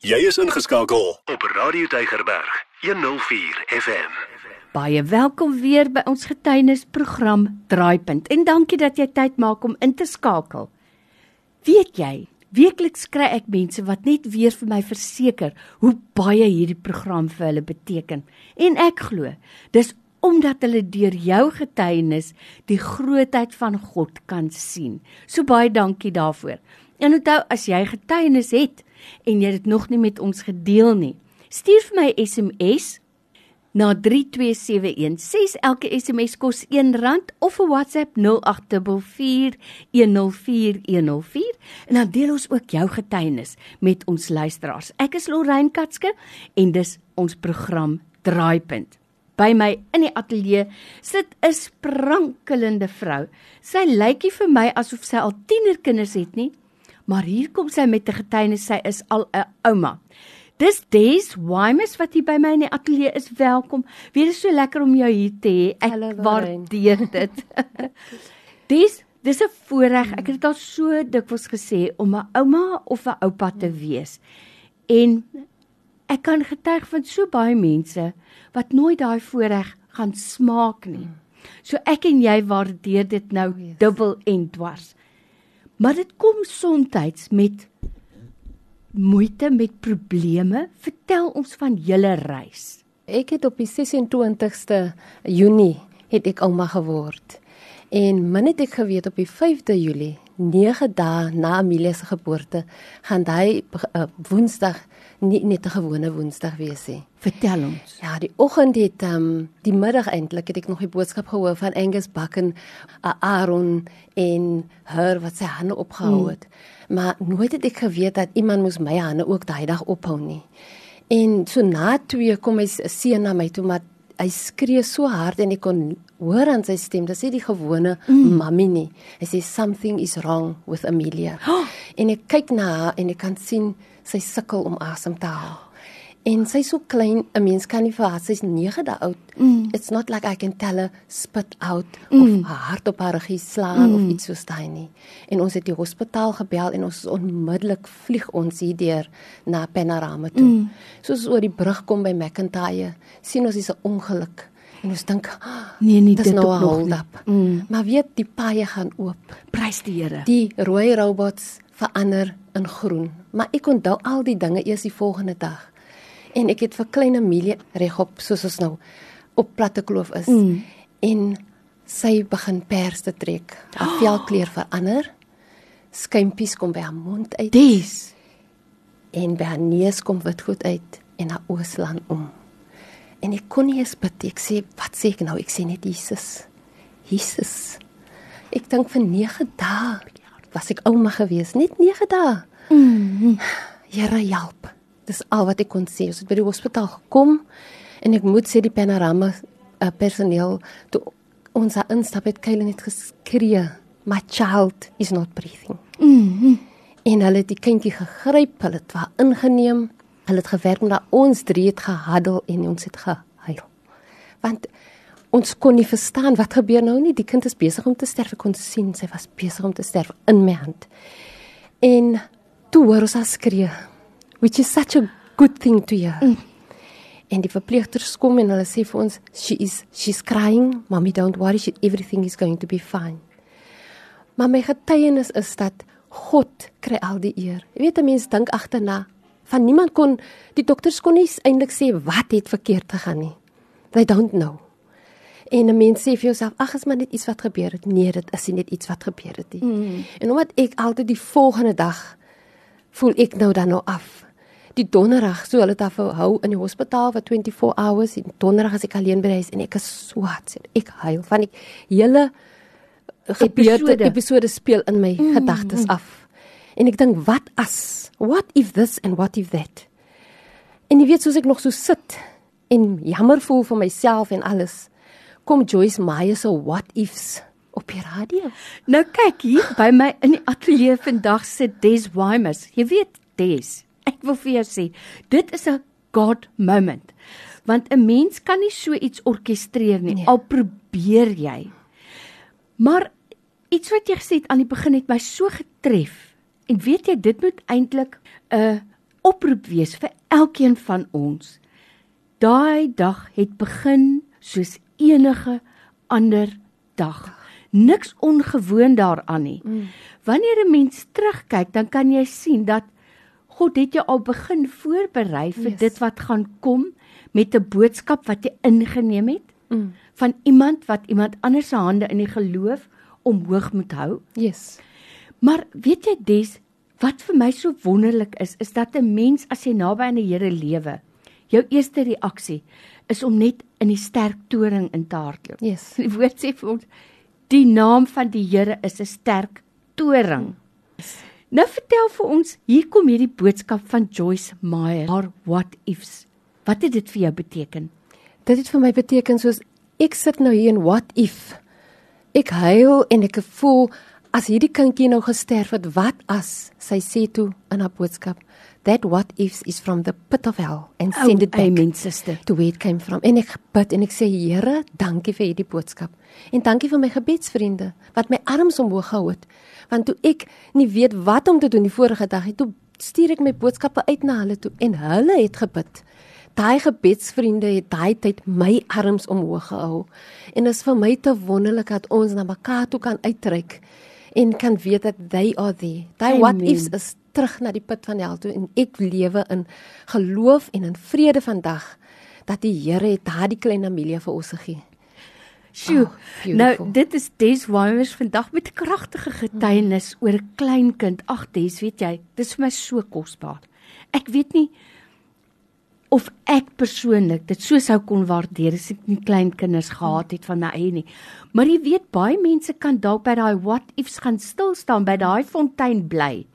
Jy is ingeskakel op Radio Deigerberg 104 FM. Baie welkom weer by ons getuienisprogram Draaipunt en dankie dat jy tyd maak om in te skakel. Weet jy, weekliks kry ek mense wat net weer vir my verseker hoe baie hierdie program vir hulle beteken. En ek glo, dis omdat hulle deur jou getuienis die grootheid van God kan sien. So baie dankie daarvoor. En onthou as jy getuienis het, en jy het dit nog nie met ons gedeel nie. Stuur vir my SMS na 32716. Elke SMS kos R1 of 'n WhatsApp 0844104104 en dan deel ons ook jou getuienis met ons luisteraars. Ek is Lorraine Katske en dis ons program Draaipunt. By my in die ateljee sit 'n sprankelende vrou. Sy lyk nie vir my asof sy al tienerkinders het nie, maar hier kom sy met 'n getuienis sy is al 'n ouma. Dis Des Wymes wat hier by my in die ateljee is. Welkom. Weer is so lekker om jou hier te hê. Ek Hello, waardeer dit. Des, dis 'n voorreg. Ek het dit al so dikwels gesê om 'n ouma of 'n oupa te wees. En ek kan getuig van so baie mense wat nooit daai voorreg gaan smaak nie. So ek en jy waardeer dit nou oh, dubbel en dwars. Maar dit kom soms met moeite met probleme. Vertel ons van julle reis. Ek het op die 26ste Junie het ek ouma geword. En min het ek geweet op die 5de Julie, 9 dae na Amelia se geboorte, gaan daai uh, Woensdag nie net 'n gewone Woensdag wees nie. Vertel ons. Ja, die oggend het ehm um, die middag eintlik het ek nog die boodskap gehoor van Angus Bakken, uh, Aaron en her wat sy hande opgehou hmm. het. Hmm. Maar nooit het ek geweet dat iemand moes my hande ook daai dag ophou nie. En so na 2 kom hy seun na my toe maar hy skree so hard en ek kon hoor aan sy stem dat sy die gewone mm. mammy nie. Hy sê something is wrong with Amelia. Oh. En ek kyk na haar en ek kan sien sy sukkel om asem te haal. En sy's so klein, 'n mens kan nie vir haar, sy's 9 dae oud. Mm. It's not like I can tell her spit out mm. of haar hart op haar rug slaan mm. of iets so daai nie. En ons het die hospitaal gebel en ons onmiddellik vlieg ons hier deur na Panorama toe. Mm. Soos oor die brug kom by McIntyre, sien ons dis 'n ongeluk. En ons dink, nee nee, dit nou nog nie. Mm. Maar weet die paaie gaan oop. Prys die Here. Die rooi robots verander in groen. Maar ek onthou al die dinge eers die volgende dag. En ek het vir klein Amelia regop soos ons nou op platte kloof is. Mm. En sy begin pers te trek. Haar velkleur verander. Skuimpies kom by haar mond uit. Dis. En by haar neus kom wit goed uit en haar oë slaan om. En ek kon nie eens bid. Ek sê, "Wat sê ek nou?" Ek sê net Jesus. Jesus. Ek dink vir 9 dae was ek ouma gewees, net 9 dae. Mm. Here help. Dis al wat ek kon sê. Ons het by die hospitaal gekom en ek moet sê die panorama uh, personeel toe ons instap het Kyle net geskree, "My child is not breathing." Mm. En hulle het die kindjie gegryp, hulle het haar ingeneem. Hulle het gewerk met ons drie het gehuddel en ons het gehuil. Want ons kon nie verstaan wat gebeur nou nie. Die kind is besig om te sterf. Ek kon sien sy was besig om te sterf in my hand. En toe hoor ons haar skree, which is such a good thing to hear. Mm. En die verpleegsters kom en hulle sê vir ons, she is she's crying, mommy don't worry, she, everything is going to be fine. Maar my getuienis is dat God kry al die eer. Jy weet 'n mens dink agterna, van niemand kon die dokters kon nie eintlik sê wat het verkeerd gegaan nie. They don't know. En 'n mens sê vir jouself, ag, is maar net iets wat gebeur het. Nee, dit is nie net iets wat gebeur het nie. Mm. En omdat ek altyd die volgende dag voel ek nou dan nou af. Die donderdag, so hulle af hou in die hospitaal vir 24 hours. Die donderdag as ek alleen by huis en ek is swat. Ek huil van die hele gebeurde episode, episode speel in my mm. gedagtes af. En ek dink, wat as? What if this and what if that? En jy weet soos ek nog so sit en jammer voel vir myself en alles kom Joyce Meyer se what ifs op die radio. Nou kyk hier by my in die ateljee vandag sit Des Wymers. Jy weet Des, ek wil vir jou sê, dit is 'n God moment. Want 'n mens kan nie so iets orkestreer nie, nee. al probeer jy. Maar iets wat jy gesê het aan die begin het my so getref. En weet jy, dit moet eintlik 'n oproep wees vir elkeen van ons. Daai dag het begin soos enige ander dag. Niks ongewoon daaraan nie. Mm. Wanneer 'n mens terugkyk, dan kan jy sien dat God het jou al begin voorberei vir yes. dit wat gaan kom met 'n boodskap wat jy ingeneem het mm. van iemand wat iemand anders se hande in die geloof omhoog moet hou. Yes. Maar weet jy des wat vir my so wonderlik is, is dat 'n mens as jy naby aan die Here lewe, jou eerste reaksie is om net in die sterk toring in te hardloop. Yes. Die woord sê vir ons die naam van die Here is 'n sterk toring. Yes. Nou vertel vir ons, hier kom hierdie boodskap van Joyce Meyer. Haar what ifs. Wat het dit vir jou beteken? Dit het vir my beteken soos ek sit nou hier in what if. Ek huil en ek voel as hierdie kindjie nou gesterf het, wat as sy sê toe in haar boodskap that what ifs is from the pit of hell and oh, send it back amen, sister. to where it came from. En ek bid en ek sê Here, dankie vir hierdie boodskap. En dankie vir my gebedsvriende wat my arms omhoog gehou het. Want toe ek nie weet wat om te doen die vorige dag, het toe stuur ek my boodskappe uit na hulle toe en hulle het gebid. Daai gebedsvriende het daai tyd my arms omhoog gehou. En dit is vir my te wonderlik dat ons na mekaar toe kan uitreik en kan weet dat they are there. Daai what ifs is terug na die put van hel toe en ek lewe in geloof en in vrede vandag dat die Here het daardie klein Amelia vir ons gegee. Sjoe. Oh, nou dit is Des Wimers vandag met kragtige getuienis mm. oor 'n klein kind. Ag Des, weet jy, dit is vir my so kosbaar. Ek weet nie of ek persoonlik dit so sou kon waardeer as ek nie klein kinders gehad het van my eie nie. Maar jy weet baie mense kan dalk by daai what ifs gaan stil staan by daai fontein bly.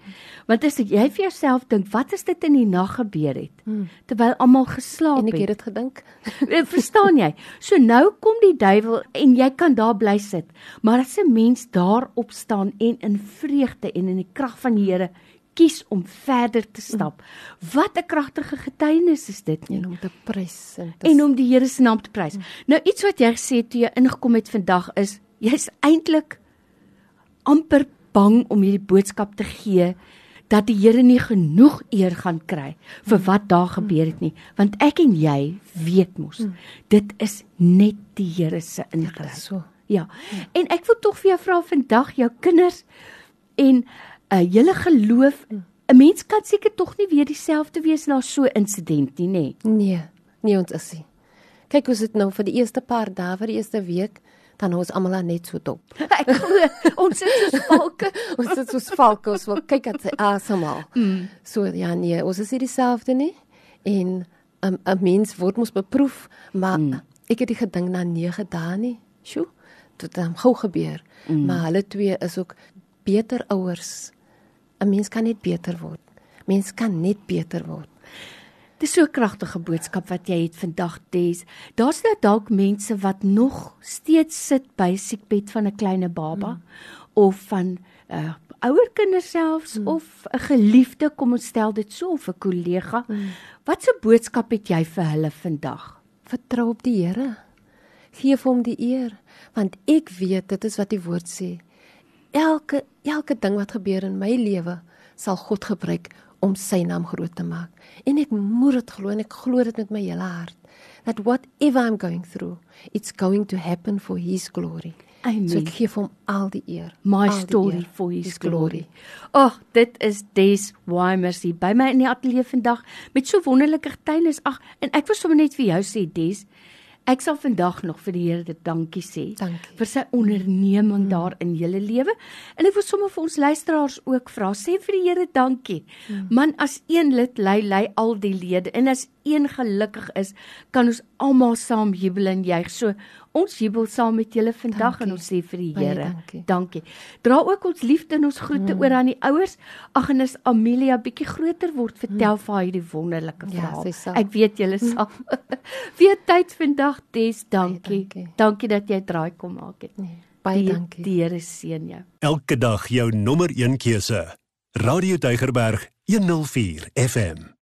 Want as jy vir jouself dink, wat is dit in die nag gebeur het hmm. terwyl almal geslaap het? En ek het dit gedink. Eh, verstaan jy? So nou kom die duiwel en jy kan daar bly sit. Maar as 'n mens daar op staan en in vreugde en in die krag van die Here kies om verder te stap. Wat 'n kragtige getuienis is dit nie en om te prys en, en om die Here se naam te prys. Nou iets wat jy gesê het toe jy ingekom het vandag is jy's eintlik amper bang om hierdie boodskap te gee dat die Here nie genoeg eer gaan kry vir wat daar gebeur het nie want ek en jy weet mos dit is net die Here se ingryp. So. Ja. En ek wil tog vir jou vra vandag jou kinders en uh, hele geloof 'n mens kan seker tog nie weer dieselfde wees na so 'n insident nie, nê? Nee. nee, nie ons is nie. Kyk hoe dit nou vir die eerste paar dae, vir die eerste week, dan ons almal net so dop. Ek glo ons sit soos valke, ons sit soos valke, ons wil kyk at sy asemhaal. Mm. So ja nee, ons is nie dieselfde nie. En 'n 'n mens word mos beproef, maar mm. ek het die gedink na 9 dae nie. Sjoe, dit het gou gebeur. Mm. Maar hulle twee is ook beter ouers 'n mens kan net beter word. Mens kan net beter word. Dis so 'n kragtige boodskap wat jy het vandag Des. Daar's nou dalk mense wat nog steeds sit by siekbed van 'n klein baba mm. of van 'n uh, ouer kinders selfs mm. of 'n geliefde, kom ons stel dit so of 'n kollega. Mm. Wat 'n boodskap het jy vir hulle vandag? Vertrou op die Here. Geef hom die eer, want ek weet dit is wat die woord sê elke elke ding wat gebeur in my lewe sal God gebruik om sy naam groot te maak. En ek moet dit glo en ek glo dit met my hele hart that whatever I'm going through, it's going to happen for his glory. Amen. So ek gee hom al die eer. My story eer, for his, his glory. Ag, oh, dit is Des Wimers hier by my in die ateljee vandag met so wonderlike getuienis. Ag, en ek wil sommer net vir jou sê Des, Ek sal vandag nog vir die Here dit dankie sê dankie. vir sy onderneming mm. daar in julle lewe. En ek wil sommer vir ons luisteraars ook vra, sê vir die Here dankie. Mm. Man, as een lid lei lei al die lede en as een gelukkig is, kan ons almal saam jubel en juig. So ons jubel saam met julle vandag dankie. en ons sê vir die Here dankie. dankie. Dra ook ons liefde en ons groete mm. oor aan die ouers. Ag en as Amelia bietjie groter word, vertel mm. vir haar hierdie wonderlike ja, verhaal. Ja, ek weet julle mm. sal. Weer tyd vandag, Des, dankie. dankie. Dankie dat jy draai kom maak het. Nee, baie die, dankie. Die Here seën jou. Elke dag jou nommer 1 keuse. Radio Deugerberg 104 FM.